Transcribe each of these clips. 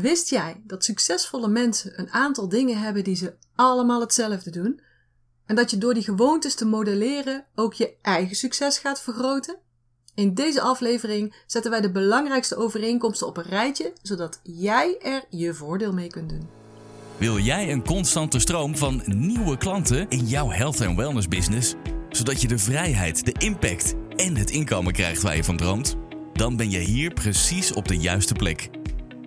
Wist jij dat succesvolle mensen een aantal dingen hebben die ze allemaal hetzelfde doen? En dat je door die gewoontes te modelleren ook je eigen succes gaat vergroten? In deze aflevering zetten wij de belangrijkste overeenkomsten op een rijtje, zodat jij er je voordeel mee kunt doen. Wil jij een constante stroom van nieuwe klanten in jouw health en wellness business, zodat je de vrijheid, de impact en het inkomen krijgt waar je van droomt? Dan ben je hier precies op de juiste plek.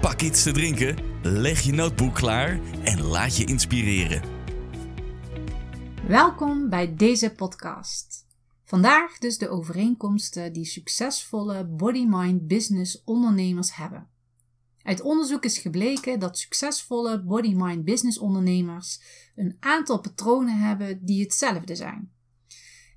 pak iets te drinken, leg je notebook klaar en laat je inspireren. Welkom bij deze podcast. Vandaag dus de overeenkomsten die succesvolle body-mind business ondernemers hebben. Uit onderzoek is gebleken dat succesvolle body-mind business ondernemers een aantal patronen hebben die hetzelfde zijn.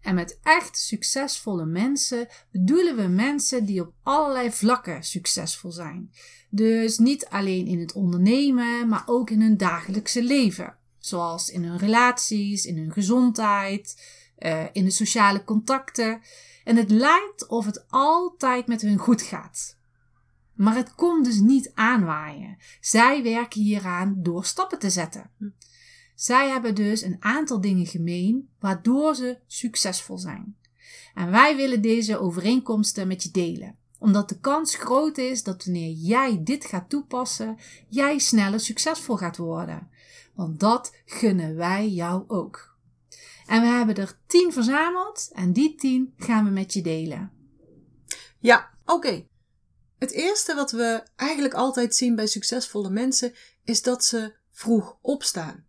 En met echt succesvolle mensen bedoelen we mensen die op allerlei vlakken succesvol zijn. Dus niet alleen in het ondernemen, maar ook in hun dagelijkse leven. Zoals in hun relaties, in hun gezondheid, uh, in de sociale contacten. En het lijkt of het altijd met hun goed gaat. Maar het komt dus niet aanwaaien. Zij werken hieraan door stappen te zetten. Zij hebben dus een aantal dingen gemeen waardoor ze succesvol zijn. En wij willen deze overeenkomsten met je delen omdat de kans groot is dat wanneer jij dit gaat toepassen, jij sneller succesvol gaat worden. Want dat gunnen wij jou ook. En we hebben er tien verzameld en die tien gaan we met je delen. Ja, oké. Het eerste wat we eigenlijk altijd zien bij succesvolle mensen is dat ze vroeg opstaan.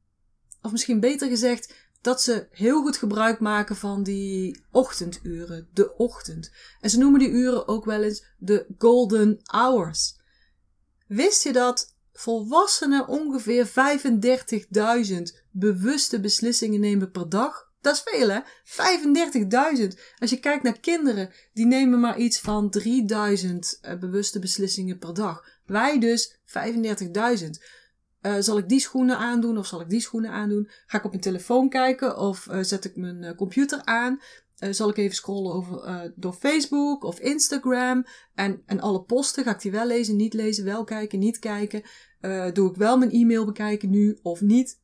Of misschien beter gezegd, dat ze heel goed gebruik maken van die ochtenduren, de ochtend. En ze noemen die uren ook wel eens de golden hours. Wist je dat volwassenen ongeveer 35.000 bewuste beslissingen nemen per dag? Dat is veel, hè? 35.000. Als je kijkt naar kinderen, die nemen maar iets van 3000 eh, bewuste beslissingen per dag. Wij dus 35.000. Uh, zal ik die schoenen aandoen of zal ik die schoenen aandoen? Ga ik op mijn telefoon kijken of uh, zet ik mijn uh, computer aan? zal ik even scrollen over, door Facebook of Instagram? En, en alle posten, ga ik die wel lezen, niet lezen, wel kijken, niet kijken? doe ik wel mijn e-mail bekijken nu of niet?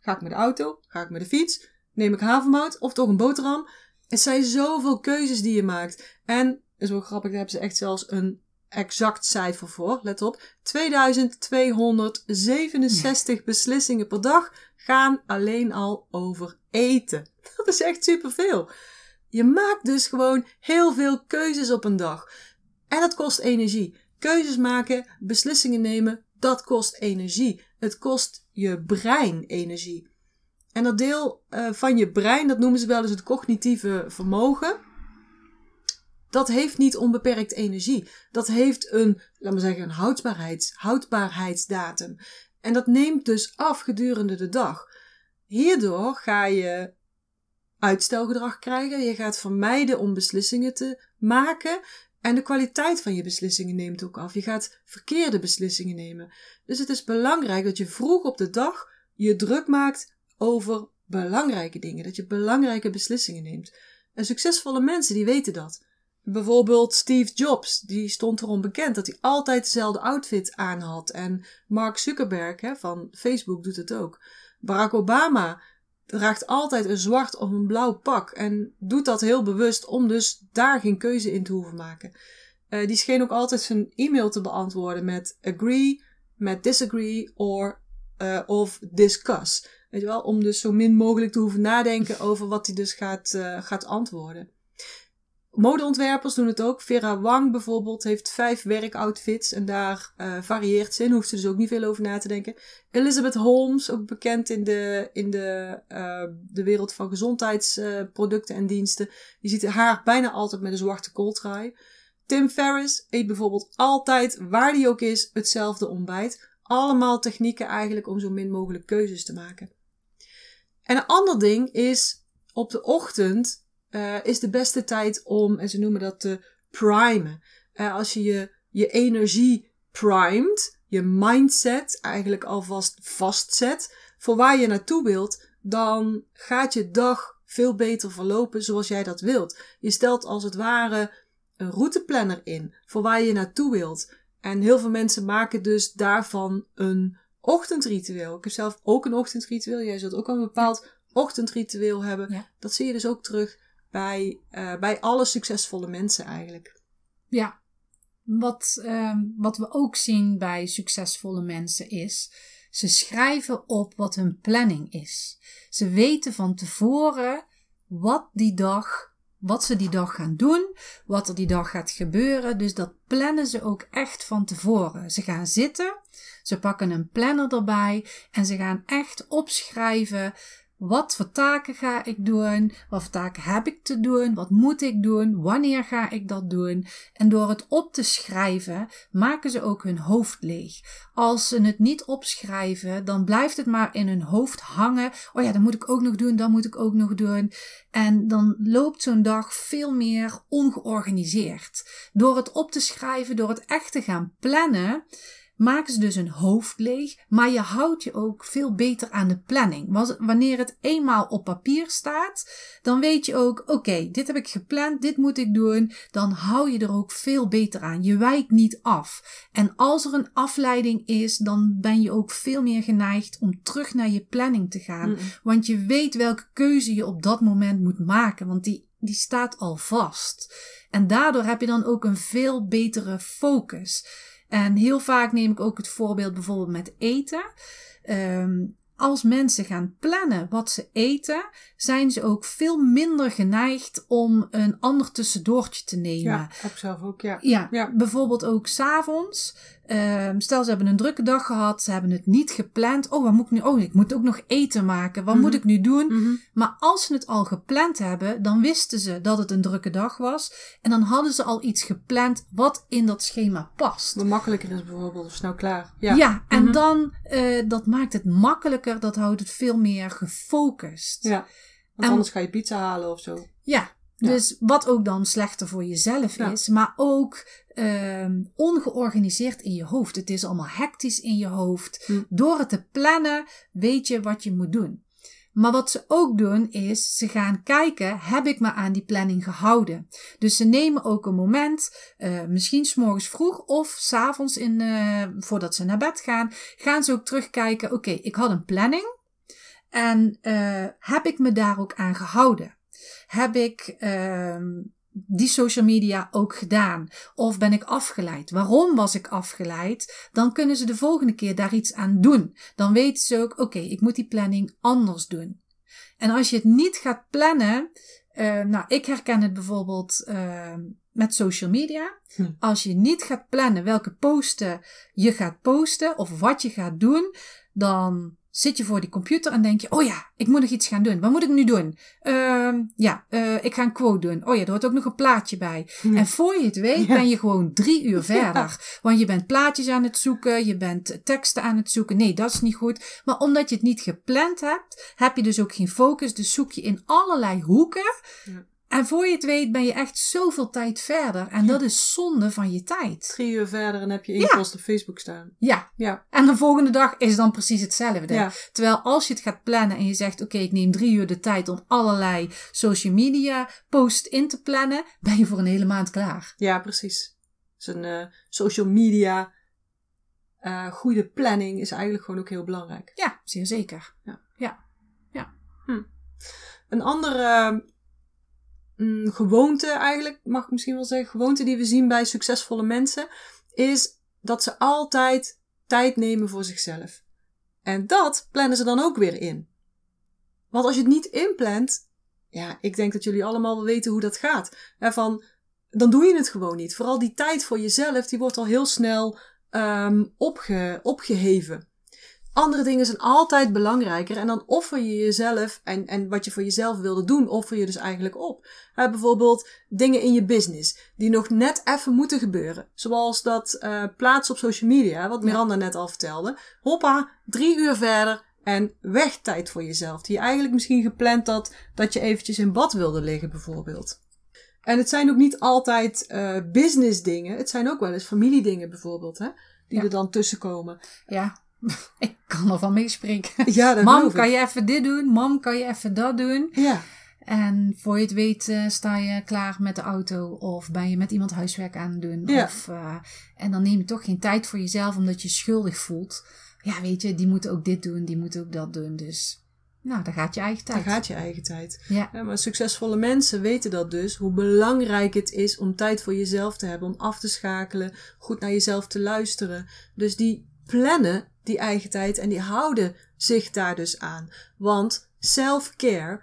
Ga ik met de auto? Ga ik met de fiets? Neem ik havermout of toch een boterham? Het zijn zoveel keuzes die je maakt. En, is wel grappig, daar hebben ze echt zelfs een exact cijfer voor, let op. 2267 beslissingen per dag gaan alleen al over eten. Dat is echt superveel. Je maakt dus gewoon heel veel keuzes op een dag. En dat kost energie. Keuzes maken, beslissingen nemen, dat kost energie. Het kost je brein energie. En dat deel uh, van je brein, dat noemen ze wel eens het cognitieve vermogen dat heeft niet onbeperkt energie. Dat heeft een, laat maar zeggen, een houdbaarheids, houdbaarheidsdatum. En dat neemt dus af gedurende de dag. Hierdoor ga je uitstelgedrag krijgen. Je gaat vermijden om beslissingen te maken. En de kwaliteit van je beslissingen neemt ook af. Je gaat verkeerde beslissingen nemen. Dus het is belangrijk dat je vroeg op de dag je druk maakt over belangrijke dingen. Dat je belangrijke beslissingen neemt. En succesvolle mensen die weten dat. Bijvoorbeeld Steve Jobs, die stond erom bekend dat hij altijd dezelfde outfit aan had. En Mark Zuckerberg hè, van Facebook doet het ook. Barack Obama draagt altijd een zwart of een blauw pak en doet dat heel bewust om dus daar geen keuze in te hoeven maken. Uh, die scheen ook altijd zijn e-mail te beantwoorden met agree, met disagree or, uh, of discuss. Weet je wel, om dus zo min mogelijk te hoeven nadenken over wat hij dus gaat, uh, gaat antwoorden. Modeontwerpers doen het ook. Vera Wang bijvoorbeeld heeft vijf werkoutfits en daar uh, varieert ze in. Hoeft ze dus ook niet veel over na te denken. Elizabeth Holmes, ook bekend in de, in de, uh, de wereld van gezondheidsproducten uh, en diensten. Die ziet haar bijna altijd met een zwarte kooltrui. Tim Ferriss eet bijvoorbeeld altijd, waar die ook is, hetzelfde ontbijt. Allemaal technieken eigenlijk om zo min mogelijk keuzes te maken. En een ander ding is, op de ochtend uh, is de beste tijd om, en ze noemen dat te primen. Uh, als je, je je energie primed, je mindset eigenlijk alvast vastzet voor waar je naartoe wilt, dan gaat je dag veel beter verlopen zoals jij dat wilt. Je stelt als het ware een routeplanner in voor waar je naartoe wilt. En heel veel mensen maken dus daarvan een ochtendritueel. Ik heb zelf ook een ochtendritueel. Jij zult ook een bepaald ochtendritueel hebben. Ja. Dat zie je dus ook terug bij, uh, bij alle succesvolle mensen eigenlijk. Ja. Wat, uh, wat we ook zien bij succesvolle mensen is, ze schrijven op wat hun planning is. Ze weten van tevoren wat die dag, wat ze die dag gaan doen, wat er die dag gaat gebeuren. Dus dat plannen ze ook echt van tevoren. Ze gaan zitten, ze pakken een planner erbij en ze gaan echt opschrijven wat voor taken ga ik doen? Wat voor taken heb ik te doen? Wat moet ik doen? Wanneer ga ik dat doen? En door het op te schrijven, maken ze ook hun hoofd leeg. Als ze het niet opschrijven, dan blijft het maar in hun hoofd hangen. Oh ja, dat moet ik ook nog doen, dat moet ik ook nog doen. En dan loopt zo'n dag veel meer ongeorganiseerd. Door het op te schrijven, door het echt te gaan plannen, maken ze dus hun hoofd leeg, maar je houdt je ook veel beter aan de planning. Wanneer het eenmaal op papier staat, dan weet je ook, oké, okay, dit heb ik gepland, dit moet ik doen. Dan hou je er ook veel beter aan. Je wijkt niet af. En als er een afleiding is, dan ben je ook veel meer geneigd om terug naar je planning te gaan. Mm. Want je weet welke keuze je op dat moment moet maken, want die, die staat al vast. En daardoor heb je dan ook een veel betere focus. En heel vaak neem ik ook het voorbeeld bijvoorbeeld met eten. Um, als mensen gaan plannen wat ze eten, zijn ze ook veel minder geneigd om een ander tussendoortje te nemen. Ja, heb ik zelf ook, ja. Ja, ja. bijvoorbeeld ook s'avonds. Um, stel, ze hebben een drukke dag gehad, ze hebben het niet gepland. Oh, wat moet ik nu? Oh, ik moet ook nog eten maken. Wat Mhm. moet ik nu doen? Mhm. Maar als ze het al gepland hebben, dan wisten ze dat het een drukke dag was. En dan hadden ze al iets gepland wat in dat schema past. Wat makkelijker is bijvoorbeeld, of snel klaar. Ja, en Mhm. dan, uh, dat maakt het makkelijker, dat houdt het veel meer gefocust. ja. Want En- anders ga je pizza halen of zo. Ja, Ja. dus wat ook dan slechter voor jezelf Ja. is, maar ook ehm ongeorganiseerd in je hoofd. Het is allemaal hectisch in je hoofd. Hm. Door het te plannen weet je wat je moet doen. Maar wat ze ook doen is, ze gaan kijken, heb ik me aan die planning gehouden? Dus ze nemen ook een moment, eh, misschien s'morgens vroeg of s'avonds in, eh, voordat ze naar bed gaan, gaan ze ook terugkijken, oké, ik had een planning en eh, heb ik me daar ook aan gehouden? Heb ik ehm, die social media ook gedaan? Of ben ik afgeleid? Waarom was ik afgeleid? Dan kunnen ze de volgende keer daar iets aan doen. Dan weten ze ook, oké, ik moet die planning anders doen. En als je het niet gaat plannen, eh, nou, ik herken het bijvoorbeeld eh, met social media. Hm. Als je niet gaat plannen welke posten je gaat posten of wat je gaat doen, dan zit je voor die computer en denk je, oh ja, ik moet nog iets gaan doen. Wat moet ik nu doen? Ehm, ja, eh, ik ga een quote doen. Oh ja, er hoort ook nog een plaatje bij. En voor je het weet Ja. ben je gewoon drie uur verder. Want je bent plaatjes aan het zoeken, je bent teksten aan het zoeken. Nee, dat is niet goed. Maar omdat je het niet gepland hebt, heb je dus ook geen focus. Dus zoek je in allerlei hoeken. Ja. En voor je het weet ben je echt zoveel tijd verder. En dat is zonde van je tijd. Drie uur verder en heb je één post op Facebook staan. Ja, Ja, en de volgende dag is dan precies hetzelfde. Ja. Terwijl als je het gaat plannen en je zegt: Oké, ik neem drie uur de tijd om allerlei social media posts in te plannen, ben je voor een hele maand klaar. ja precies. Dus een eh, social media eh, goede planning is eigenlijk gewoon ook heel belangrijk. Ja, zeer zeker. Een andere mm, gewoonte eigenlijk, mag ik misschien wel zeggen, gewoonte die we zien bij succesvolle mensen, is dat ze altijd tijd nemen voor zichzelf. En dat plannen ze dan ook weer in. Want als je het niet inplant, ja, ik denk dat jullie allemaal wel weten hoe dat gaat. Hè, van, dan doe je het gewoon niet. Vooral die tijd voor jezelf, die wordt al heel snel ehm, opge, opgeheven. Andere dingen zijn altijd belangrijker en dan offer je jezelf en, en wat je voor jezelf wilde doen, offer je dus eigenlijk op. Bijvoorbeeld dingen in je business die nog net even moeten gebeuren. Zoals dat eh plaatsen op social media, wat Miranda net al vertelde. Hoppa, drie uur verder En weg tijd voor jezelf. Die je eigenlijk misschien gepland had dat je eventjes in bad wilde liggen bijvoorbeeld. En het zijn ook niet altijd uh, business dingen. Het zijn ook wel eens familiedingen bijvoorbeeld. Hè? Die Ja. er dan tussenkomen. Ja, ik kan ervan meespreken. Ja, dat Mam, kan je even dit doen? Mam, kan je even dat doen? Ja, En voor je het weet eh, sta je klaar met de auto of ben je met iemand huiswerk aan het doen. Ja. Of, eh, en dan neem je toch geen tijd voor jezelf omdat je schuldig voelt. Ja, weet je, die moeten ook dit doen, die moeten ook dat doen. Dus, nou, dan gaat je eigen dan tijd. gaat je eigen tijd. Ja, Ja, maar succesvolle mensen weten dat dus, hoe belangrijk het is om tijd voor jezelf te hebben, om af te schakelen, goed naar jezelf te luisteren. Dus die plannen die eigen tijd en die houden zich daar dus aan. Want self-care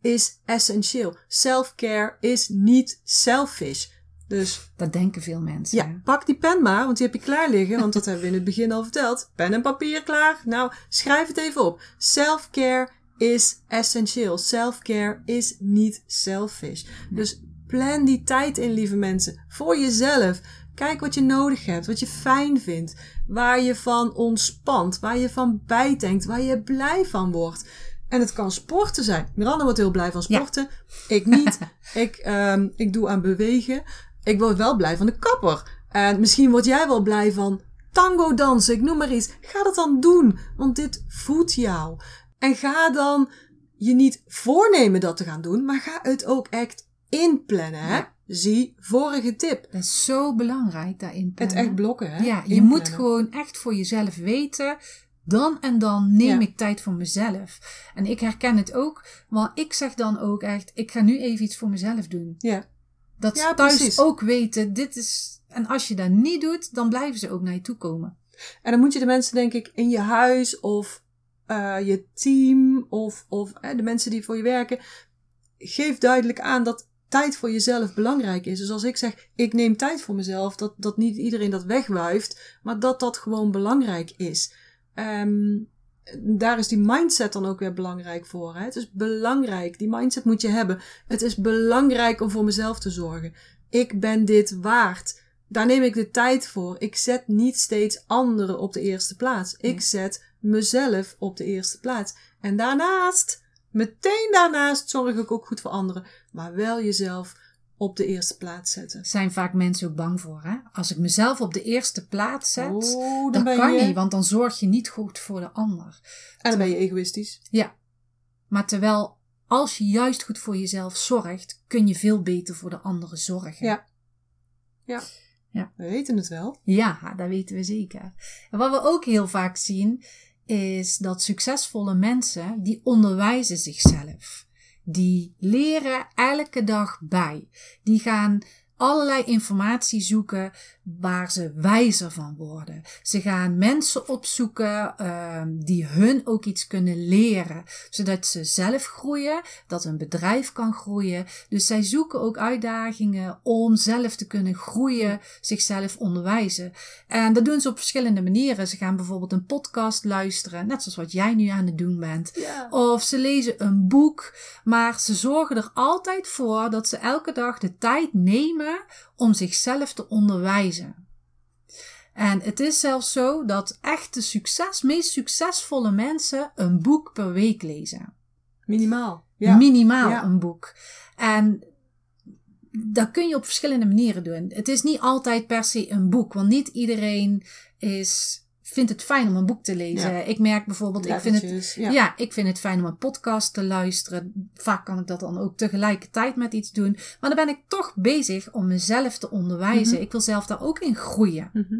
is essentieel. Self-care is niet selfish. Dus dat denken veel mensen. ja, pak die pen maar, want die heb je klaar liggen. Want dat hebben we in het begin al verteld. Pen en papier klaar. Nou, schrijf het even op. Self-care is essentieel. Self-care is niet selfish. Dus plan die tijd in, lieve mensen. Voor jezelf. Kijk wat je nodig hebt, wat je fijn vindt. Waar je van ontspant, waar je van bijdenkt, waar je blij van wordt. En het kan sporten zijn. Miranda wordt heel blij van Ja. sporten. Ik niet. ik, ehm, ik doe aan bewegen. Ik word wel blij van de kapper. En misschien word jij wel blij van tango dansen. Ik noem maar iets. Ga dat dan doen. Want dit voedt jou. En ga dan je niet voornemen dat te gaan doen. Maar ga het ook echt inplannen. Hè? Ja. Zie vorige tip. Dat is zo belangrijk daarin. Het echt blokken. Hè? Ja, je Inplannen. moet gewoon echt voor jezelf weten. Dan en dan neem Ja. ik tijd voor mezelf. En ik herken het ook, want ik zeg dan ook echt: ik ga nu even iets voor mezelf doen. Ja. Dat Ja, ze thuis precies. ook weten: dit is. En als je dat niet doet, dan blijven ze ook naar je toe komen. En dan moet je de mensen, denk ik, in je huis of eh, je team of, of eh, de mensen die voor je werken, geef duidelijk aan dat tijd voor jezelf belangrijk is. Dus als ik zeg, ik neem tijd voor mezelf, dat, dat niet iedereen dat wegwuift, maar dat dat gewoon belangrijk is. Ehm, daar is die mindset dan ook weer belangrijk voor. Hè? Het is belangrijk, die mindset moet je hebben. Het is belangrijk om voor mezelf te zorgen. Ik ben dit waard. Daar neem ik de tijd voor. Ik zet niet steeds anderen op de eerste plaats. Ik zet mezelf op de eerste plaats. En daarnaast, meteen daarnaast, zorg ik ook goed voor anderen. Maar wel jezelf op de eerste plaats zetten. Zijn vaak mensen ook bang voor. Hè? Als ik mezelf op de eerste plaats zet, Oh, dan dat kan je... niet, want dan zorg je niet goed voor de ander. En dan ben je egoïstisch. Ja, maar terwijl als je juist goed voor jezelf zorgt, kun je veel beter voor de anderen zorgen. Ja. We weten het wel. Ja, dat weten we zeker. En wat we ook heel vaak zien, is dat succesvolle mensen, die onderwijzen zichzelf. Die leren elke dag bij. Die gaan allerlei informatie zoeken waar ze wijzer van worden. Ze gaan mensen opzoeken ehm, die hun ook iets kunnen leren, zodat ze zelf groeien, dat een bedrijf kan groeien. Dus zij zoeken ook uitdagingen om zelf te kunnen groeien, zichzelf onderwijzen. En dat doen ze op verschillende manieren. Ze gaan bijvoorbeeld een podcast luisteren, net zoals wat jij nu aan het doen bent. Of ze lezen een boek, maar ze zorgen er altijd voor dat ze elke dag de tijd nemen om zichzelf te onderwijzen. En het is zelfs zo dat echt de succes, meest succesvolle mensen een boek per week lezen. Minimaal. Ja. Minimaal Ja. een boek. En dat kun je op verschillende manieren doen. Het is niet altijd per se een boek, want niet iedereen is, vindt het fijn om een boek te lezen. Ja. Ik merk bijvoorbeeld, ik vind het. Ja. ik vind het fijn om een podcast te luisteren. Vaak kan ik dat dan ook tegelijkertijd met iets doen. Maar dan ben ik toch bezig om mezelf te onderwijzen. Mhm. Ik wil zelf daar ook in groeien. Mhm.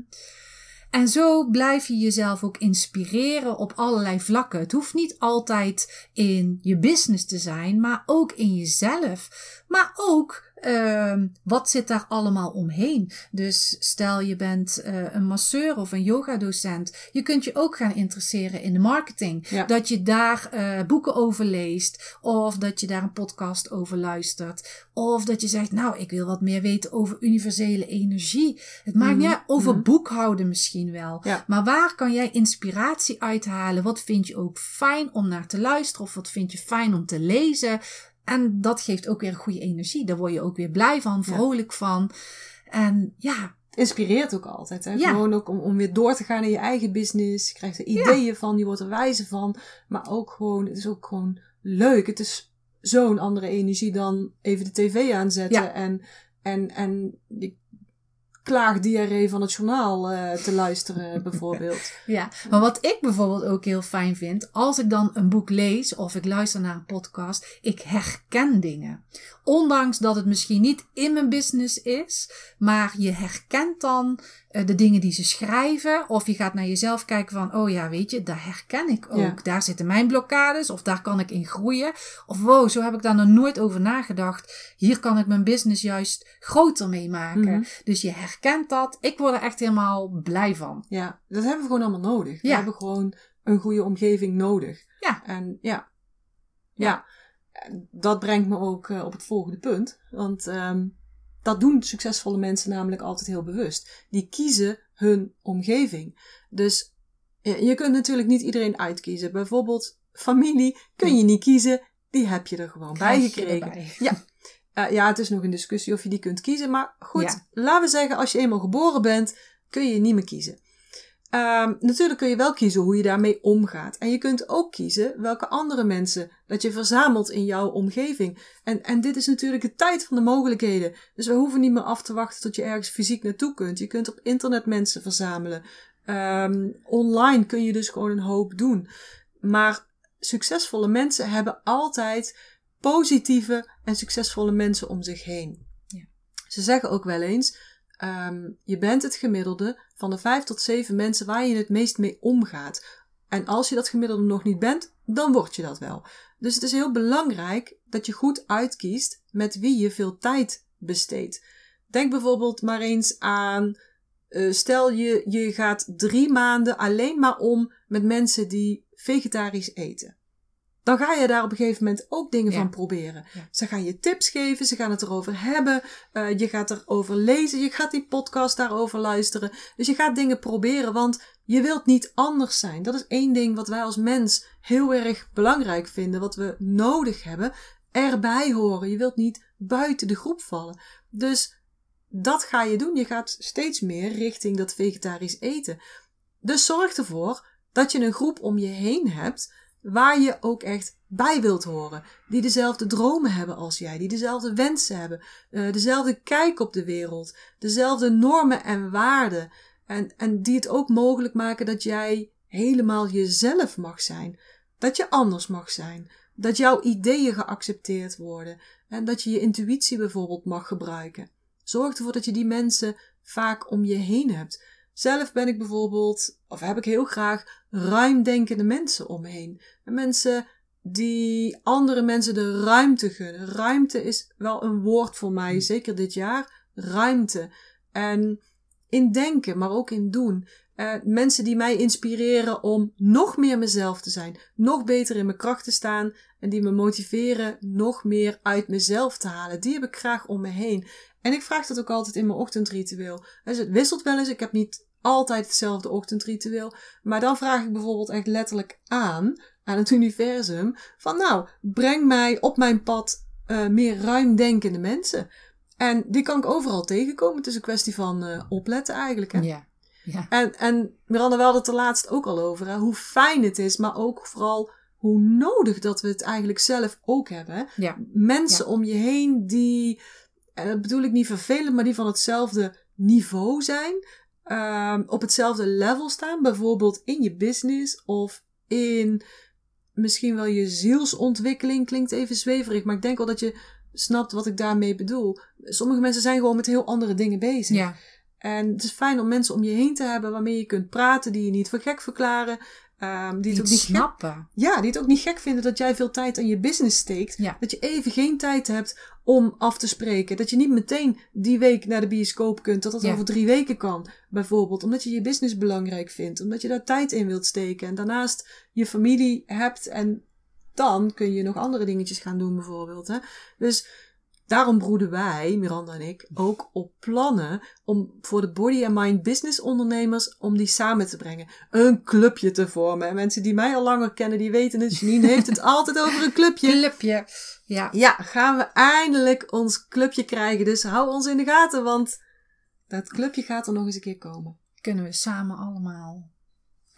En zo blijf je jezelf ook inspireren op allerlei vlakken. Het hoeft niet altijd in je business te zijn, maar ook in jezelf. Maar ook ehm, wat zit daar allemaal omheen? Dus stel je bent eh, een masseur of een yogadocent. Je kunt je ook gaan interesseren in de marketing. Ja. Dat je daar eh, boeken over leest. Of dat je daar een podcast over luistert. Of dat je zegt, nou, ik wil wat meer weten over universele energie. Het maakt niet Mhm, uit, over mhm. boekhouden misschien wel. Ja. Maar waar kan jij inspiratie uithalen? Wat vind je ook fijn om naar te luisteren? Of wat vind je fijn om te lezen? En dat geeft ook weer goede energie. Daar word je ook weer blij van, Ja. vrolijk van. En ja, inspireert ook altijd. Hè? Ja. Gewoon ook om, om weer door te gaan in je eigen business. Je krijgt er ideeën van, je wordt er wijzer van. Maar ook gewoon, het is ook gewoon leuk. Het is zo'n andere energie dan even de tv aanzetten. Ja. En, en, en die klaagdiarree van het journaal eh, te luisteren, bijvoorbeeld. Ja, maar wat ik bijvoorbeeld ook heel fijn vind, als ik dan een boek lees of ik luister naar een podcast, ik herken dingen. Ondanks dat het misschien niet in mijn business is, maar je herkent dan eh, de dingen die ze schrijven. Of je gaat naar jezelf kijken van, oh ja, weet je, daar herken ik ook. Ja. Daar zitten mijn blokkades of daar kan ik in groeien. Of wow, zo heb ik daar nog nooit over nagedacht. Hier kan ik mijn business juist groter mee maken. Mhm. Dus je herkent dat. Ik word er echt helemaal blij van. Ja, dat hebben we gewoon allemaal nodig. We Ja. hebben gewoon een goede omgeving nodig. Ja. En ja, ja. Dat brengt me ook eh, op het volgende punt. Want ehm, dat doen succesvolle mensen namelijk altijd heel bewust. Die kiezen hun omgeving. Dus je kunt natuurlijk niet iedereen uitkiezen. Bijvoorbeeld familie kun je niet kiezen. Die heb je er gewoon bij Krijg gekregen. Ja. Eh, ja, het is nog een discussie of je die kunt kiezen. Maar goed, Ja. laten we zeggen, als je eenmaal geboren bent, kun je niet meer kiezen. Ehm, natuurlijk kun je wel kiezen hoe je daarmee omgaat. En je kunt ook kiezen welke andere mensen dat je verzamelt in jouw omgeving. En, en dit is natuurlijk de tijd van de mogelijkheden. Dus we hoeven niet meer af te wachten tot je ergens fysiek naartoe kunt. Je kunt op internet mensen verzamelen. Ehm, online kun je dus gewoon een hoop doen. Maar succesvolle mensen hebben altijd positieve en succesvolle mensen om zich heen. Ja. Ze zeggen ook wel eens: ehm, je bent het gemiddelde van de vijf tot zeven mensen waar je het meest mee omgaat. En als je dat gemiddelde nog niet bent, dan word je dat wel. Dus het is heel belangrijk dat je goed uitkiest met wie je veel tijd besteedt. Denk bijvoorbeeld maar eens aan. eh, stel je, je gaat drie maanden alleen maar om met mensen die vegetarisch eten. Dan ga je daar op een gegeven moment ook dingen Ja. van proberen. Ja. Ze gaan je tips geven, ze gaan het erover hebben, eh, je gaat erover lezen, je gaat die podcast daarover luisteren. Dus je gaat dingen proberen, want je wilt niet anders zijn. Dat is één ding wat wij als mens heel erg belangrijk vinden, wat we nodig hebben. Erbij horen. Je wilt niet buiten de groep vallen. Dus dat ga je doen. Je gaat steeds meer richting dat vegetarisch eten. Dus zorg ervoor dat je een groep om je heen hebt waar je ook echt bij wilt horen. Die dezelfde dromen hebben als jij, die dezelfde wensen hebben, eh, dezelfde kijk op de wereld, dezelfde normen en waarden. En, en die het ook mogelijk maken dat jij helemaal jezelf mag zijn. Dat je anders mag zijn. Dat jouw ideeën geaccepteerd worden. En dat je je intuïtie bijvoorbeeld mag gebruiken. Zorg ervoor dat je die mensen vaak om je heen hebt. Zelf ben ik bijvoorbeeld, of heb ik heel graag, ruimdenkende mensen om me heen. En mensen die andere mensen de ruimte gunnen. Ruimte is wel een woord voor mij, zeker dit jaar. Ruimte. En in denken, maar ook in doen. Eh, mensen die mij inspireren om nog meer mezelf te zijn, nog beter in mijn kracht te staan en die me motiveren nog meer uit mezelf te halen. Die heb ik graag om me heen. En ik vraag dat ook altijd in mijn ochtendritueel. Dus het wisselt wel eens. Ik heb niet altijd hetzelfde ochtendritueel. Maar dan vraag ik bijvoorbeeld echt letterlijk aan, aan het universum, van nou, breng mij op mijn pad eh, meer ruimdenkende mensen. En die kan ik overal tegenkomen. Het is een kwestie van eh, opletten eigenlijk. Hè? Ja. Ja. En, en Miranda, we hadden het er laatst ook al over. Hè? Hoe fijn het is, maar ook vooral hoe nodig dat we het eigenlijk zelf ook hebben. Hè? Ja. Mensen Ja. om je heen die, en dat bedoel ik niet vervelend, maar die van hetzelfde niveau zijn. Ehm, op hetzelfde level staan. Bijvoorbeeld in je business of in misschien wel je zielsontwikkeling. Klinkt even zweverig, maar ik denk wel dat je snapt wat ik daarmee bedoel. Sommige mensen zijn gewoon met heel andere dingen bezig. Ja. En het is fijn om mensen om je heen te hebben waarmee je kunt praten, die je niet voor gek verklaren. Ehm, die, het ook niet gek, snappen. ja, die het ook niet gek vinden dat jij veel tijd aan je business steekt. Ja. Dat je even geen tijd hebt om af te spreken. Dat je niet meteen die week naar de bioscoop kunt. Dat dat Ja. over drie weken kan, bijvoorbeeld. Omdat je je business belangrijk vindt. Omdat je daar tijd in wilt steken. En daarnaast je familie hebt. En dan kun je nog andere dingetjes gaan doen, bijvoorbeeld. Hè? Dus daarom broeden wij, Miranda en ik, ook op plannen om voor de body and mind business ondernemers om die samen te brengen. Een clubje te vormen. En mensen die mij al langer kennen, die weten het. Janine heeft het altijd over een clubje. Clubje. Ja. Ja, gaan we eindelijk ons clubje krijgen. Dus hou ons in de gaten, want Dat clubje gaat er nog eens een keer komen. Kunnen we samen allemaal.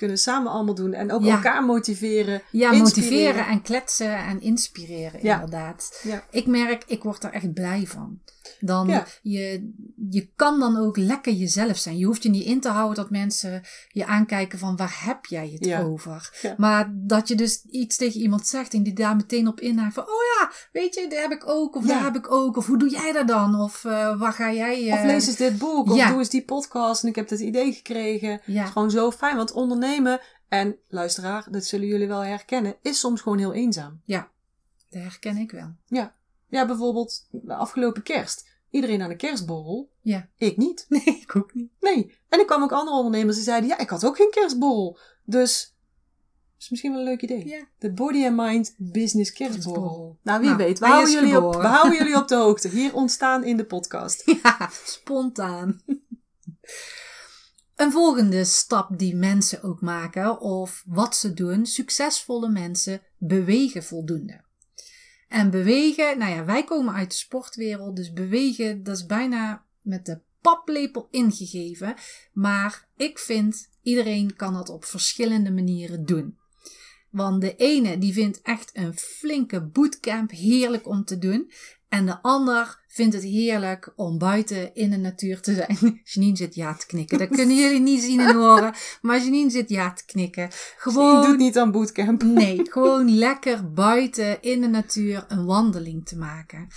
Kunnen samen allemaal doen. En ook Ja. elkaar motiveren. Ja, Inspireren. motiveren en kletsen en inspireren, Ja. inderdaad. Ja. Ik merk, ik word er echt blij van. Dan, Ja. je, je kan dan ook lekker jezelf zijn. Je hoeft je niet in te houden dat mensen je aankijken van waar heb jij het Ja. over? Ja. Maar dat je dus iets tegen iemand zegt en die daar meteen op inhaakt van, oh ja, weet je, dat heb ik ook, of Ja. daar heb ik ook, of hoe doe jij dat dan? Of eh, waar ga jij... Of eh, lees eens dit boek. Of ja. doe eens die podcast. En ik heb dit idee gekregen. Het Ja, is gewoon zo fijn. Want ondernemen, en luisteraar, dat zullen jullie wel herkennen, is soms gewoon heel eenzaam. dat herken ik wel. Ja. Ja, bijvoorbeeld de afgelopen kerst. Iedereen aan de kerstborrel. Ja. Ik niet. Nee, ik ook niet. Nee. En ik kwam ook andere ondernemers die zeiden, ja, ik had ook geen kerstborrel. Dus, is misschien wel een leuk idee. Ja. De Body and Mind Business kerstborrel. Nou, wie Nou, weet. We houden, jullie op, we houden jullie op de hoogte. Hier ontstaan in de podcast. Ja, spontaan. Een volgende stap die mensen ook maken, of wat ze doen, succesvolle mensen bewegen voldoende. En bewegen, nou ja, wij komen uit de sportwereld, dus bewegen, dat is bijna met de paplepel ingegeven. Maar ik vind, iedereen kan dat op verschillende manieren doen. Want de ene die vindt echt een flinke bootcamp heerlijk om te doen. En de ander vindt het heerlijk om buiten in de natuur te zijn. Janine zit ja te knikken. Dat kunnen jullie niet zien en horen. Maar Janine zit ja te knikken. Gewoon doet niet aan bootcamp. Nee, gewoon lekker buiten in de natuur een wandeling te maken.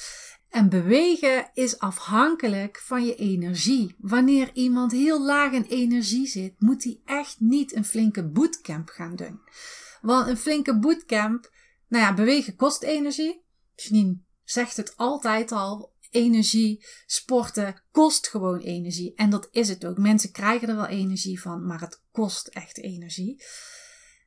En bewegen is afhankelijk van je energie. Wanneer iemand heel laag in energie zit, moet hij echt niet een flinke bootcamp gaan doen. Want een flinke bootcamp, nou ja, bewegen kost energie. Janine zegt het altijd al. Energie, sporten kost gewoon energie. En dat is het ook. Mensen krijgen er wel energie van, maar het kost echt energie.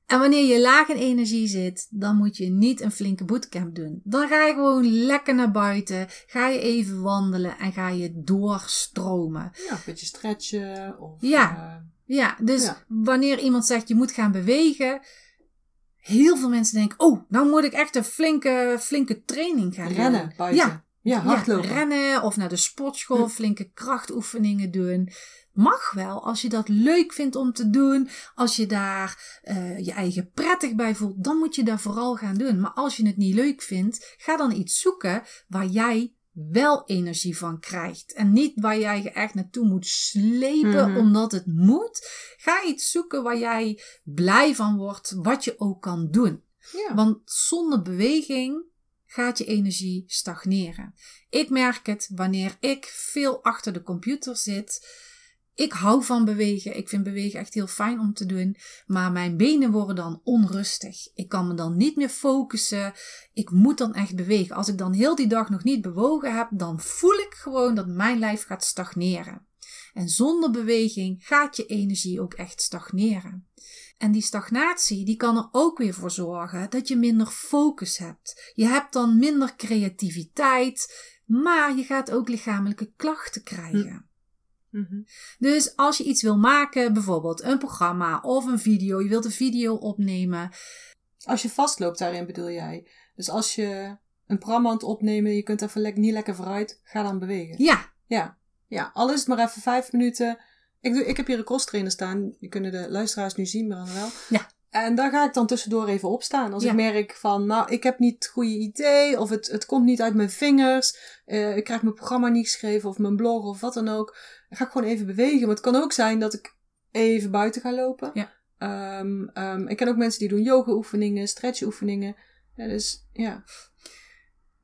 En wanneer je laag in energie zit, dan moet je niet een flinke bootcamp doen. Dan ga je gewoon lekker naar buiten, ga je even wandelen en ga je doorstromen. Ja, een beetje stretchen. Of, Ja. eh, Ja, dus Ja. wanneer iemand zegt je moet gaan bewegen, heel veel mensen denken, oh, nou moet ik echt een flinke, flinke training gaan rennen doen. buiten. Ja, Ja, hardlopen. ja, rennen of naar de sportschool, Hm. flinke krachtoefeningen doen. Mag wel als je dat leuk vindt om te doen. Als je daar eh, je eigen prettig bij voelt, dan moet je dat vooral gaan doen. Maar als je het niet leuk vindt, ga dan iets zoeken waar jij wel energie van krijgt. En niet waar jij je echt naartoe moet slepen Mhm. omdat het moet. Ga iets zoeken waar jij blij van wordt, wat je ook kan doen. Ja. Want zonder beweging gaat je energie stagneren. Ik merk het wanneer ik veel achter de computer zit. Ik hou van bewegen. Ik vind bewegen echt heel fijn om te doen. Maar mijn benen worden dan onrustig. Ik kan me dan niet meer focussen. Ik moet dan echt bewegen. Als ik dan heel die dag nog niet bewogen heb, dan voel ik gewoon dat mijn lijf gaat stagneren. En zonder beweging gaat je energie ook echt stagneren. En die stagnatie die kan er ook weer voor zorgen dat je minder focus hebt. Je hebt dan minder creativiteit, maar je gaat ook lichamelijke klachten krijgen. Mhm. Dus als je iets wil maken, bijvoorbeeld een programma of een video, je wilt een video opnemen. Als je vastloopt daarin bedoel jij. Dus als je een programma aan het opnemen, je kunt even niet lekker vooruit, ga dan bewegen. Ja, Ja. Ja, al is het maar even vijf minuten. Ik, doe, ik heb hier een crosstrainer staan. Die kunnen de luisteraars nu zien, maar dan wel. Ja. En daar ga ik dan tussendoor even opstaan. Als Ja. ik merk van, nou, ik heb niet het goede idee. Of het, het komt niet uit mijn vingers. eh, ik krijg mijn programma niet geschreven. Of mijn blog of wat dan ook. Dan ga ik gewoon even bewegen. Maar het kan ook zijn dat ik even buiten ga lopen. Ja. Ehm, ehm, ik ken ook mensen die doen yoga oefeningen, stretch oefeningen. Ja, dus ja,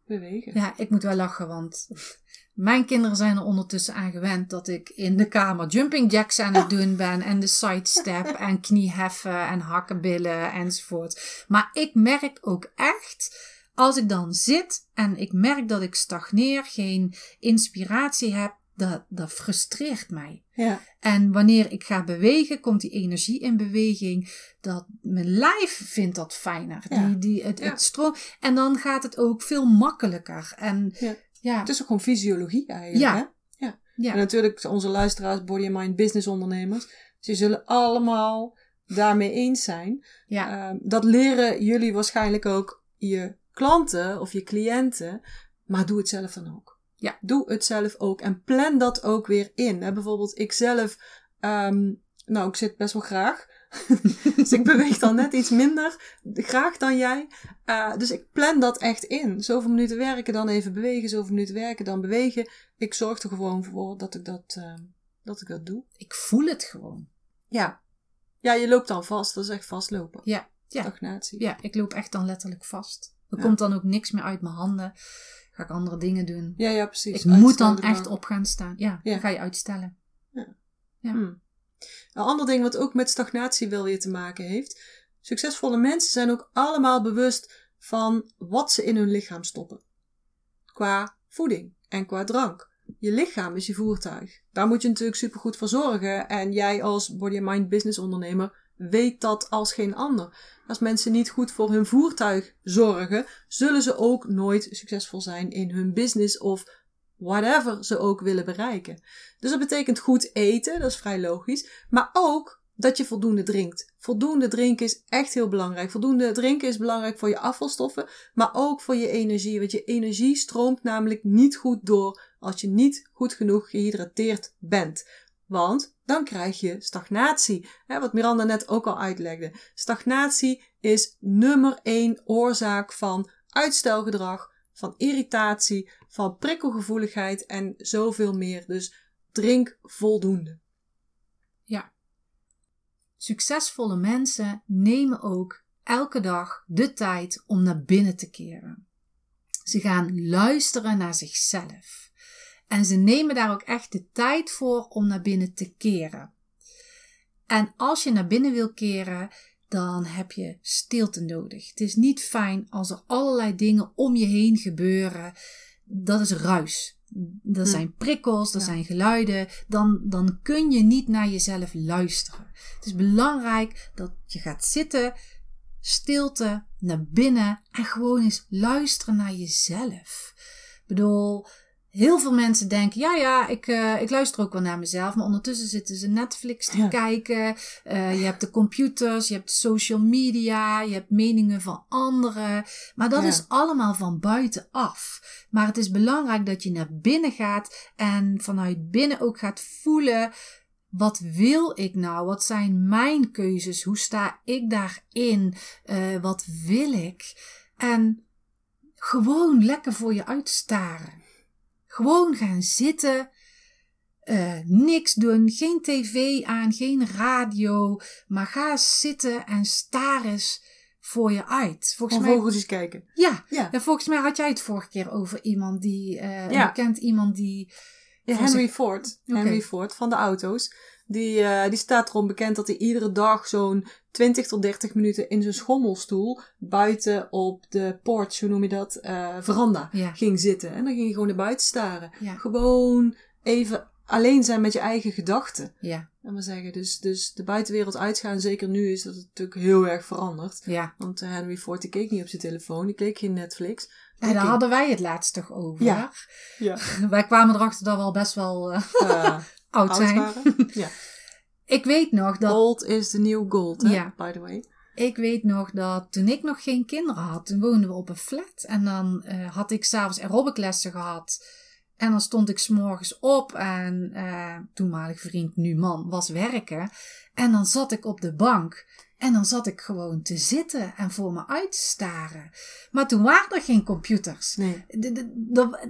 bewegen. ja, ik moet wel lachen, want mijn kinderen zijn er ondertussen aan gewend dat ik in de kamer jumping jacks aan het doen ben en de sidestep en knieheffen en hakkenbillen enzovoort. Maar ik merk ook echt, als ik dan zit en ik merk dat ik stagneer, geen inspiratie heb, dat, dat frustreert mij. Ja. En wanneer ik ga bewegen, komt die energie in beweging. Dat mijn lijf vindt dat fijner. Ja. Die, die, het, Ja. het stroom. En dan gaat het ook veel makkelijker. En Ja. ja, Het is ook gewoon fysiologie eigenlijk. Ja. Hè? En ja, natuurlijk onze luisteraars, body and mind business ondernemers. Ze zullen allemaal daarmee eens zijn. ja, Ehm, dat leren jullie waarschijnlijk ook je klanten of je cliënten. Maar doe het zelf dan ook. Ja. Doe het zelf ook. En plan dat ook weer in. Hè, bijvoorbeeld, ik zelf, ehm, nou, ik zit best wel graag. dus ik beweeg dan net iets minder graag dan jij. Uh, dus ik plan dat echt in. Zoveel minuten werken, dan even bewegen. Zoveel minuten werken, dan bewegen. Ik zorg er gewoon voor dat ik dat, uh, dat, ik dat doe. Ik voel het gewoon. Ja. Ja, je loopt dan vast. Dat is echt vastlopen. Ja. Ja. Stagnatie. Ja, ik loop echt dan letterlijk vast. Er Ja. komt dan ook niks meer uit mijn handen. Ga ik andere dingen doen. Ja, ja, precies. ik moet dan echt dan. op gaan staan. Ja, Ja. dan ga je uitstellen. Ja. Hmm. Een ander ding wat ook met stagnatie wel weer te maken heeft. Succesvolle mensen zijn ook allemaal bewust van wat ze in hun lichaam stoppen. Qua voeding en qua drank. Je lichaam is je voertuig. Daar moet je natuurlijk supergoed voor zorgen. En jij als body mind business ondernemer weet dat als geen ander. Als mensen niet goed voor hun voertuig zorgen, zullen ze ook nooit succesvol zijn in hun business of whatever ze ook willen bereiken. Dus dat betekent goed eten, dat is vrij logisch. Maar ook dat je voldoende drinkt. Voldoende drinken is echt heel belangrijk. Voldoende drinken is belangrijk voor je afvalstoffen, maar ook voor je energie. Want je energie stroomt namelijk niet goed door als je niet goed genoeg gehydrateerd bent. Want dan krijg je stagnatie. Wat Miranda net ook al uitlegde. Stagnatie is nummer één oorzaak van uitstelgedrag, van irritatie, van prikkelgevoeligheid en zoveel meer. Dus drink voldoende. Succesvolle mensen nemen ook elke dag de tijd om naar binnen te keren. Ze gaan luisteren naar zichzelf. En ze nemen daar ook echt de tijd voor om naar binnen te keren. En als je naar binnen wil keren, dan heb je stilte nodig. Het is niet fijn als er allerlei dingen om je heen gebeuren. Dat is ruis. Er Hm. zijn prikkels, er Ja. zijn geluiden. Dan, dan kun je niet naar jezelf luisteren. Het is belangrijk dat je gaat zitten, stilte, naar binnen en gewoon eens luisteren naar jezelf. Ik bedoel, heel veel mensen denken, ja ja, ik, eh, ik luister ook wel naar mezelf, maar ondertussen zitten ze Netflix te Ja. kijken. Eh, je hebt de computers, je hebt social media, je hebt meningen van anderen. Maar dat Ja. is allemaal van buitenaf. Maar het is belangrijk dat je naar binnen gaat en vanuit binnen ook gaat voelen. Wat wil ik nou? Wat zijn mijn keuzes? Hoe sta ik daarin? Eh, wat wil ik? En gewoon lekker voor je uitstaren. Gewoon gaan zitten. eh, niks doen. Geen tv aan, geen radio. Maar ga eens zitten en staar eens voor je uit. Volgens mij. vogeltjes kijken. Ja, Ja. volgens mij had jij het vorige keer over iemand die. eh Ja. Iemand die. Ja, Henry Ford. Henry Ford van de auto's. Die, eh, die staat erom bekend dat hij iedere dag zo'n 20 tot 30 minuten in zijn schommelstoel buiten op de porch, hoe noem je dat, eh, veranda Ja. ging zitten. En dan ging hij gewoon naar buiten staren. Ja. Gewoon even alleen zijn met je eigen gedachten. Ja, En maar zeggen, dus, dus de buitenwereld uitgaan, zeker nu is dat natuurlijk heel erg veranderd. ja. Want eh, Henry Ford die keek niet op zijn telefoon, die keek geen Netflix. Die daar hadden wij het laatst toch over. Ja. Ja. Wij kwamen erachter dat we al best wel eh, oud zijn. Ja. Ik weet nog dat Gold is the new gold, hè? Ja. by the way. Ik weet nog dat toen ik nog geen kinderen had, toen woonden we op een flat. En dan eh, had ik s'avonds aerobiclessen gehad. En dan stond ik s'morgens op en eh toenmalig vriend, nu man, was werken. En dan zat ik op de bank. En dan zat ik gewoon te zitten en voor me uit te staren. Maar toen waren er geen computers. Nee.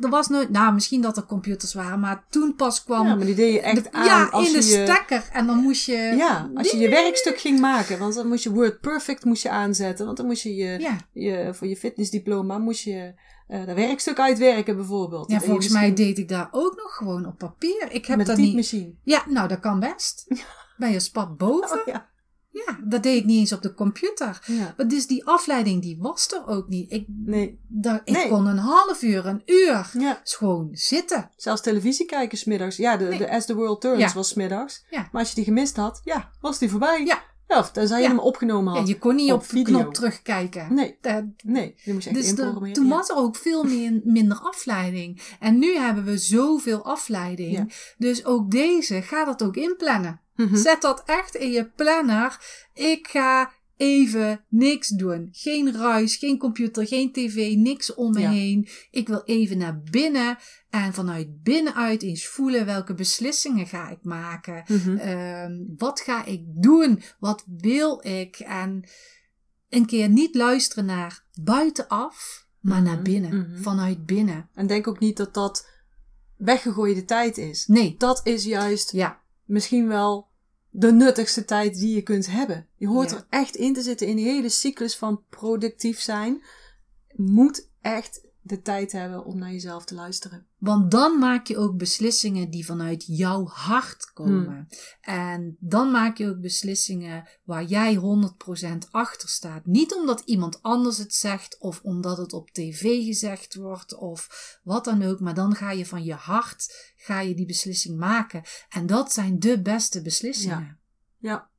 Er was nooit, nou misschien dat er computers waren, maar toen pas kwam Ja, maar die deed je echt de- aan ja, als in de je stekker. En dan moest je. Ja, als je je werkstuk ging maken. Want dan moest je Word Perfect moest je aanzetten. Want dan moest je, je, Ja, je voor je fitnessdiploma moest je eh dat werkstuk uitwerken bijvoorbeeld. ja volgens mij deed ik daar ook nog gewoon op papier. Ik heb met dat niet. Ja, nou dat kan best. Bij je spat boven. Oh, ja. Ja, dat deed ik niet eens op de computer. ja. Maar dus die afleiding die was er ook niet. Ik, Nee. daar, ik Nee. kon een half uur, een uur Ja. gewoon zitten. Zelfs televisie kijken smiddags. Ja, de, Nee. de As the World Turns Ja. was smiddags. Ja. Maar als je die gemist had, ja, was die voorbij. Ja. Ja, tenzij je hem opgenomen Ja, had. je kon niet op op, de video. knop terugkijken. Nee, Dat- nee. Die moest je echt dus de- toen was er ook veel meer, minder afleiding. En nu hebben we zoveel afleiding. Ja. Dus ook deze, ga dat ook inplannen. Mhm. Zet dat echt in je planner. Ik ga even niks doen. Geen ruis, geen computer, geen tv, niks om me Ja. heen. Ik wil even naar binnen en vanuit binnenuit eens voelen welke beslissingen ga ik maken. Mhm. Ehm, wat ga ik doen? Wat wil ik? En een keer niet luisteren naar buitenaf, maar naar Mhm, binnen. Vanuit binnen. En denk ook niet dat dat weggegooide tijd is. Nee, Dat is juist ja, misschien wel de nuttigste tijd die je kunt hebben. Je hoort Ja. er echt in te zitten in die hele cyclus van productief zijn. Moet echt de tijd hebben om naar jezelf te luisteren. Want dan maak je ook beslissingen die vanuit jouw hart komen. En dan maak je ook beslissingen waar jij 100% achter staat. Niet omdat iemand anders het zegt of omdat het op tv gezegd wordt of wat dan ook. Maar dan ga je van je hart ga je die beslissing maken. En dat zijn de beste beslissingen. Ja.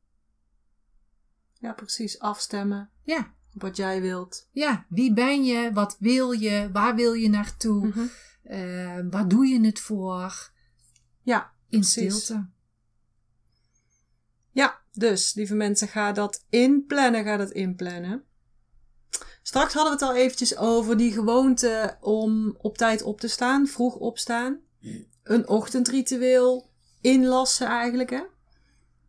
Ja, precies. Afstemmen Ja, wat jij wilt. ja. Wie ben je? Wat wil je? Waar wil je naartoe? Mhm. Eh, waar doe je het voor? Ja, In Precies. stilte. Ja, dus lieve mensen, ga dat inplannen, ga dat inplannen. Straks hadden we het al eventjes over die gewoonte om op tijd op te staan, vroeg opstaan. Een ochtendritueel inlassen eigenlijk, hè.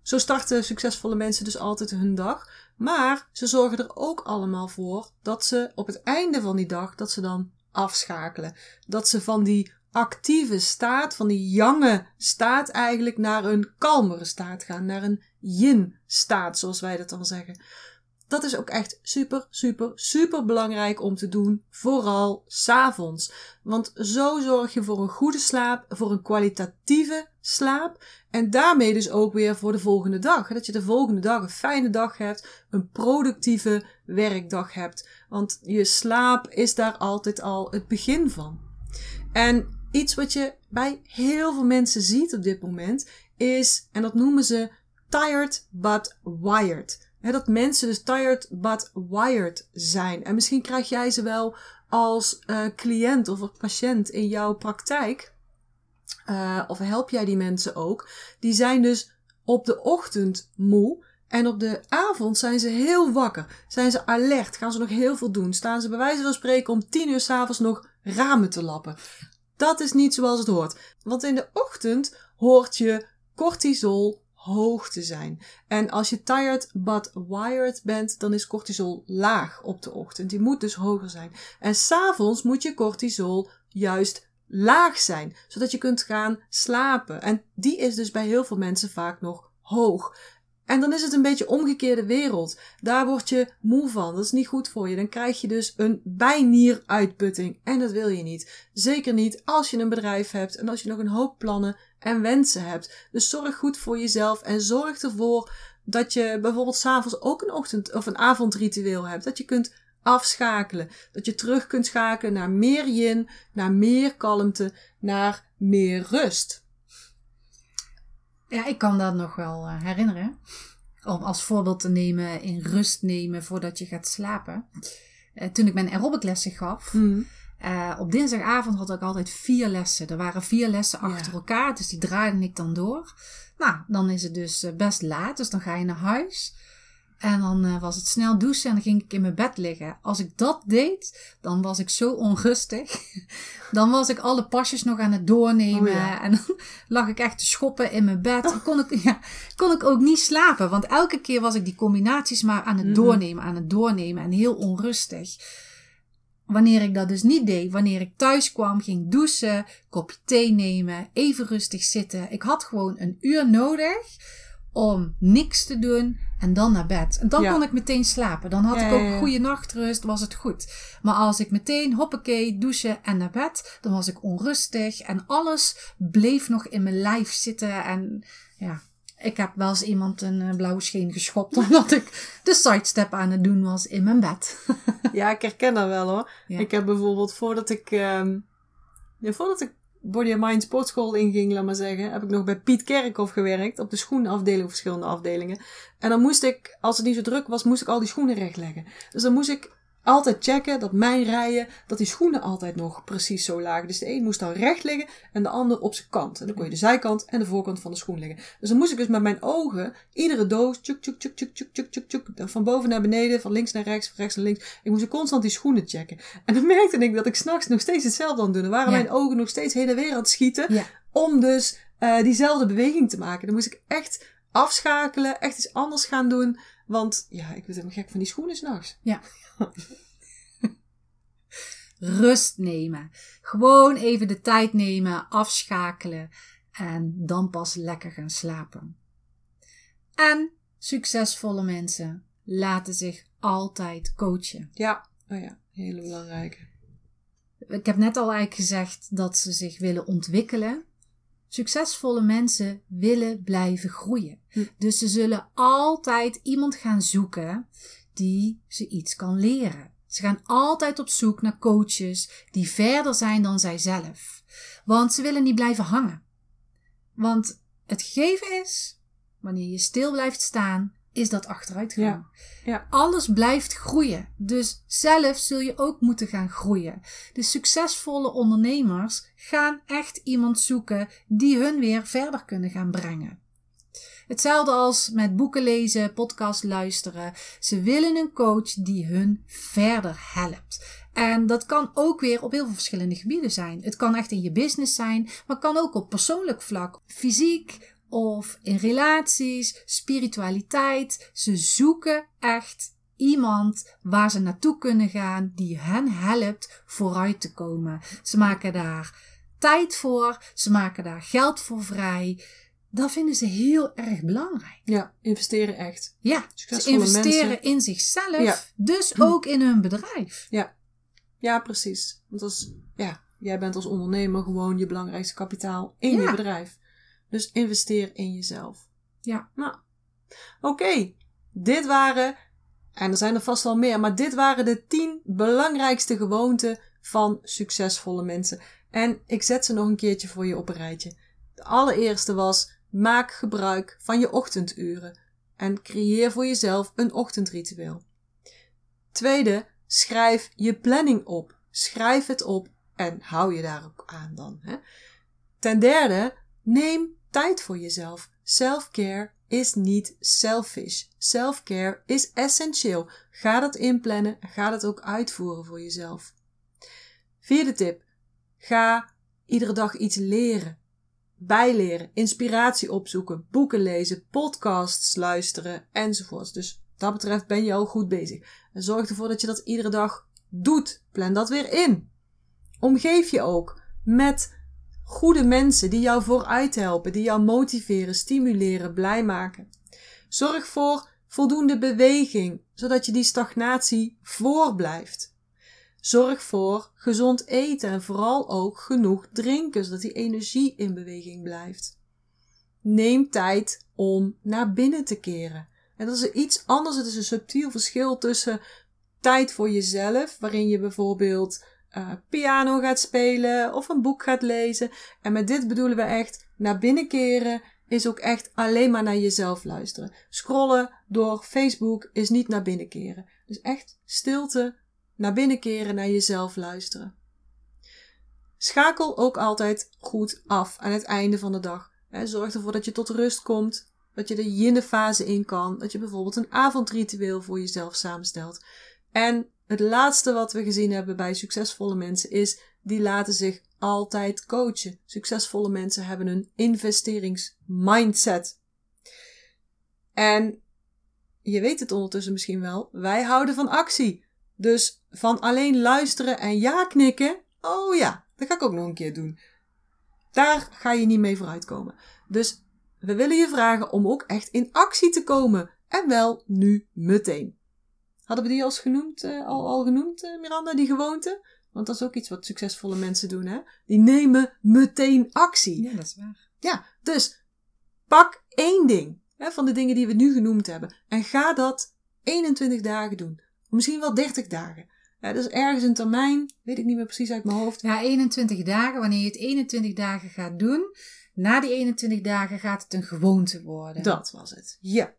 Zo starten succesvolle mensen dus altijd hun dag. Maar ze zorgen er ook allemaal voor dat ze op het einde van die dag, dat ze dan afschakelen. Dat ze van die actieve staat, van die jange staat eigenlijk naar een kalmere staat gaan. Naar een yin staat, zoals wij dat dan zeggen. Dat is ook echt super, super, super belangrijk om te doen. Vooral s'avonds. Want zo zorg je voor een goede slaap, voor een kwalitatieve slaap. En daarmee dus ook weer voor de volgende dag. Dat je de volgende dag een fijne dag hebt, een productieve werkdag hebt. Want je slaap is daar altijd al het begin van. En iets wat je bij heel veel mensen ziet op dit moment is, en dat noemen ze tired but wired. Dat mensen dus tired but wired zijn. En misschien krijg jij ze wel als eh, cliënt of als patiënt in jouw praktijk. Eh, of help jij die mensen ook? Die zijn dus op de ochtend moe. En op de avond zijn ze heel wakker. Zijn ze alert. Gaan ze nog heel veel doen. Staan ze bij wijze van spreken om tien uur s'avonds nog ramen te lappen. Dat is niet zoals het hoort. Want in de ochtend hoort je cortisol hoog te zijn. En als je tired but wired bent, dan is cortisol laag op de ochtend. Die moet dus hoger zijn. En s'avonds moet je cortisol juist laag zijn, zodat je kunt gaan slapen. En die is dus bij heel veel mensen vaak nog hoog. En dan is het een beetje omgekeerde wereld. Daar word je moe van. Dat is niet goed voor je. Dan krijg je dus een bijnieruitputting. En dat wil je niet. Zeker niet als je een bedrijf hebt en als je nog een hoop plannen en wensen hebt. Dus zorg goed voor jezelf en zorg ervoor dat je bijvoorbeeld s'avonds ook een ochtend- of een avondritueel hebt. Dat je kunt afschakelen. Dat je terug kunt schakelen naar meer yin, naar meer kalmte, naar meer rust. Ja, ik kan dat nog wel eh, herinneren. Om als voorbeeld te nemen in rust nemen voordat je gaat slapen. Eh, toen ik mijn aerobiclessen gaf. Hmm. eh, op dinsdagavond had ik altijd vier lessen. Er waren vier lessen Ja. achter elkaar. Dus die draaide ik dan door. Nou, dan is het dus best laat. Dus dan ga je naar huis. En dan eh, was het snel douchen en dan ging ik in mijn bed liggen. Als ik dat deed, dan was ik zo onrustig. Dan was ik alle pasjes nog aan het doornemen. Oh ja. En dan lag ik echt te schoppen in mijn bed. Dan kon ik, ja, kon ik ook niet slapen. Want elke keer was ik die combinaties maar aan het Mhm. doornemen, aan het doornemen. En heel onrustig. Wanneer ik dat dus niet deed, wanneer ik thuis kwam, ging douchen, kopje thee nemen, even rustig zitten. Ik had gewoon een uur nodig om niks te doen en dan naar bed. En dan Ja. kon ik meteen slapen. Dan had Ja, ik ook goede nachtrust, was het goed. Maar als ik meteen hoppakee, douchen en naar bed, dan was ik onrustig en alles bleef nog in mijn lijf zitten. En ja, ik heb wel eens iemand een eh, blauwe scheen geschopt omdat ik de sidestep aan het doen was in mijn bed. Ja, ik herken dat wel hoor. Ja. Ik heb bijvoorbeeld voordat ik, ja, voordat ik Body and Mind sportschool inging, laat maar zeggen, heb ik nog bij Piet Kerkhoff gewerkt op de schoenafdeling, verschillende afdelingen. En dan moest ik, als het niet zo druk was, moest ik al die schoenen rechtleggen. Dus dan moest ik altijd checken dat mijn rijen, dat die schoenen altijd nog precies zo lagen. Dus de een moest dan recht liggen en de ander op zijn kant. En dan kon je de zijkant en de voorkant van de schoen leggen. Dus dan moest ik dus met mijn ogen iedere doos, tjuk, tjuk, tjuk, tjuk, tjuk, tjuk, tjuk, tjuk, van boven naar beneden, van links naar rechts, van rechts naar links. Ik moest constant die schoenen checken. En dan merkte ik dat ik s'nachts nog steeds hetzelfde aan het doen. Dan waren Ja. mijn ogen nog steeds heen en weer aan het schieten Ja. om dus eh, diezelfde beweging te maken. Dan moest ik echt afschakelen, echt iets anders gaan doen. Want ja, ik werd helemaal gek van die schoenen s'nachts. Rust nemen. Gewoon even de tijd nemen, afschakelen en dan pas lekker gaan slapen. En succesvolle mensen laten zich altijd coachen. Ja, oh ja, hele belangrijke. Ik heb net al eigenlijk gezegd dat ze zich willen ontwikkelen. Succesvolle mensen willen blijven groeien. Hm. Dus ze zullen altijd iemand gaan zoeken die ze iets kan leren. Ze gaan altijd op zoek naar coaches die verder zijn dan zijzelf. Want ze willen niet blijven hangen. Want het gegeven is, wanneer je stil blijft staan, is dat achteruitgang. Ja, ja. Alles blijft groeien. Dus zelf zul je ook moeten gaan groeien. De succesvolle ondernemers gaan echt iemand zoeken die hun weer verder kunnen gaan brengen. Hetzelfde als met boeken lezen, podcast luisteren. Ze willen een coach die hun verder helpt. En dat kan ook weer op heel veel verschillende gebieden zijn. Het kan echt in je business zijn, maar kan ook op persoonlijk vlak. Fysiek of in relaties, spiritualiteit. Ze zoeken echt iemand waar ze naartoe kunnen gaan die hen helpt vooruit te komen. Ze maken daar tijd voor, ze maken daar geld voor vrij. Dat vinden ze heel erg belangrijk. Ja, investeren echt. Ja, ze Succesvolle investeren mensen. in zichzelf, Ja. dus ook in hun bedrijf. Ja, precies. Want als, ja, jij bent als ondernemer gewoon je belangrijkste kapitaal in Ja. je bedrijf. Dus investeer in jezelf. Ja. Nou, oké. Dit waren, en er zijn er vast wel meer, maar dit waren de tien belangrijkste gewoonten van succesvolle mensen. En ik zet ze nog een keertje voor je op een rijtje. De allereerste was, maak gebruik van je ochtenduren. En creëer voor jezelf een ochtendritueel. Tweede, schrijf je planning op. Schrijf het op en hou je daar ook aan dan. Hè? Ten derde, neem tijd voor jezelf. Self-care is niet selfish. Self-care is essentieel. Ga dat inplannen en ga dat ook uitvoeren voor jezelf. Vierde tip, ga iedere dag iets leren. Bijleren, inspiratie opzoeken, boeken lezen, podcasts luisteren enzovoorts. Dus dat betreft ben je al goed bezig. En zorg ervoor dat je dat iedere dag doet. Plan dat weer in. Omgeef je ook met goede mensen die jou vooruit helpen, die jou motiveren, stimuleren, blij maken. Zorg voor voldoende beweging, zodat je die stagnatie voorblijft. Zorg voor gezond eten en vooral ook genoeg drinken, zodat die energie in beweging blijft. Neem tijd om naar binnen te keren. En dat is iets anders. Het is een subtiel verschil tussen tijd voor jezelf, waarin je bijvoorbeeld uh, piano gaat spelen of een boek gaat lezen. En met dit bedoelen we echt naar binnen keren is ook echt alleen maar naar jezelf luisteren. Scrollen door Facebook is niet naar binnen keren. Dus echt stilte, naar binnen keren, naar jezelf luisteren. Schakel ook altijd goed af aan het einde van de dag. Zorg ervoor dat je tot rust komt, dat je de yin-fase in kan, dat je bijvoorbeeld een avondritueel voor jezelf samenstelt. En het laatste wat we gezien hebben bij succesvolle mensen is, die laten zich altijd coachen. Succesvolle mensen hebben een investeringsmindset. En je weet het ondertussen misschien wel, wij houden van actie. Dus van alleen luisteren en ja knikken, oh ja, dat ga ik ook nog een keer doen. Daar ga je niet mee vooruitkomen. Dus we willen je vragen om ook echt in actie te komen. En wel nu meteen. Hadden we die als genoemd, uh, al, al genoemd, uh, Miranda, die gewoonte? Want dat is ook iets wat succesvolle mensen doen, hè? Die nemen meteen actie. Ja, dat is waar. Ja, dus pak één ding hè, van de dingen die we nu genoemd hebben. En ga dat 21 dagen doen. Misschien wel 30 dagen. Ja, dus ergens een termijn, weet ik niet meer precies uit mijn hoofd. Ja, 21 dagen. Wanneer je het 21 dagen gaat doen, na die 21 dagen gaat het een gewoonte worden. Dat was het. Ja.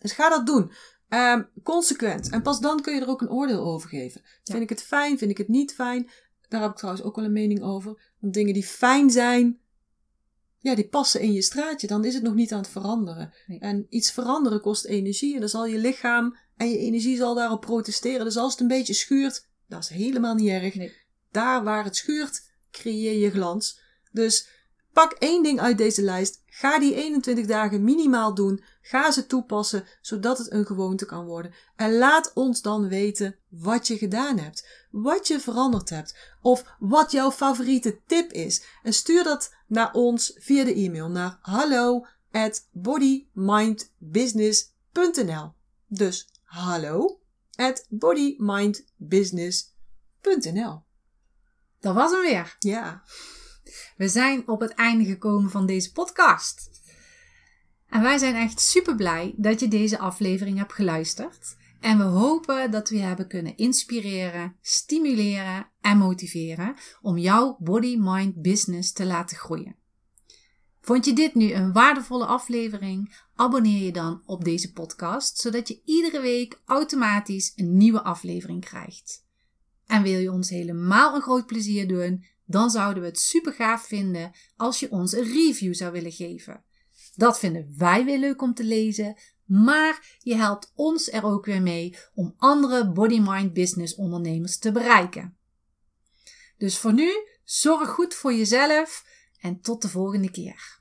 Dus ga dat doen. Ehm, consequent. En pas dan kun je er ook een oordeel over geven. Vind ik het fijn? Vind ik het niet fijn? Daar heb ik trouwens ook wel een mening over. Want dingen die fijn zijn, ja, die passen in je straatje. Dan is het nog niet aan het veranderen. Nee. En iets veranderen kost energie. En dan zal je lichaam en je energie zal daarop protesteren. Dus als het een beetje schuurt, dat is helemaal niet erg. Nee. Daar waar het schuurt, creëer je glans. Dus pak één ding uit deze lijst. Ga die 21 dagen minimaal doen. Ga ze toepassen, zodat het een gewoonte kan worden. En laat ons dan weten wat je gedaan hebt. Wat je veranderd hebt. Of wat jouw favoriete tip is. En stuur dat naar ons via de e-mail naar hallo at bodymindbusiness.nl Dus hallo at bodymindbusiness.nl Dat was hem weer. Ja. We zijn op het einde gekomen van deze podcast. En wij zijn echt super blij dat je deze aflevering hebt geluisterd. En we hopen dat we je hebben kunnen inspireren, stimuleren en motiveren om jouw body-mind business te laten groeien. Vond je dit nu een waardevolle aflevering? Abonneer je dan op deze podcast, zodat je iedere week automatisch een nieuwe aflevering krijgt. En wil je ons helemaal een groot plezier doen, dan zouden we het super gaaf vinden als je ons een review zou willen geven. Dat vinden wij weer leuk om te lezen, maar je helpt ons er ook weer mee om andere body-mind business ondernemers te bereiken. Dus voor nu, zorg goed voor jezelf en tot de volgende keer.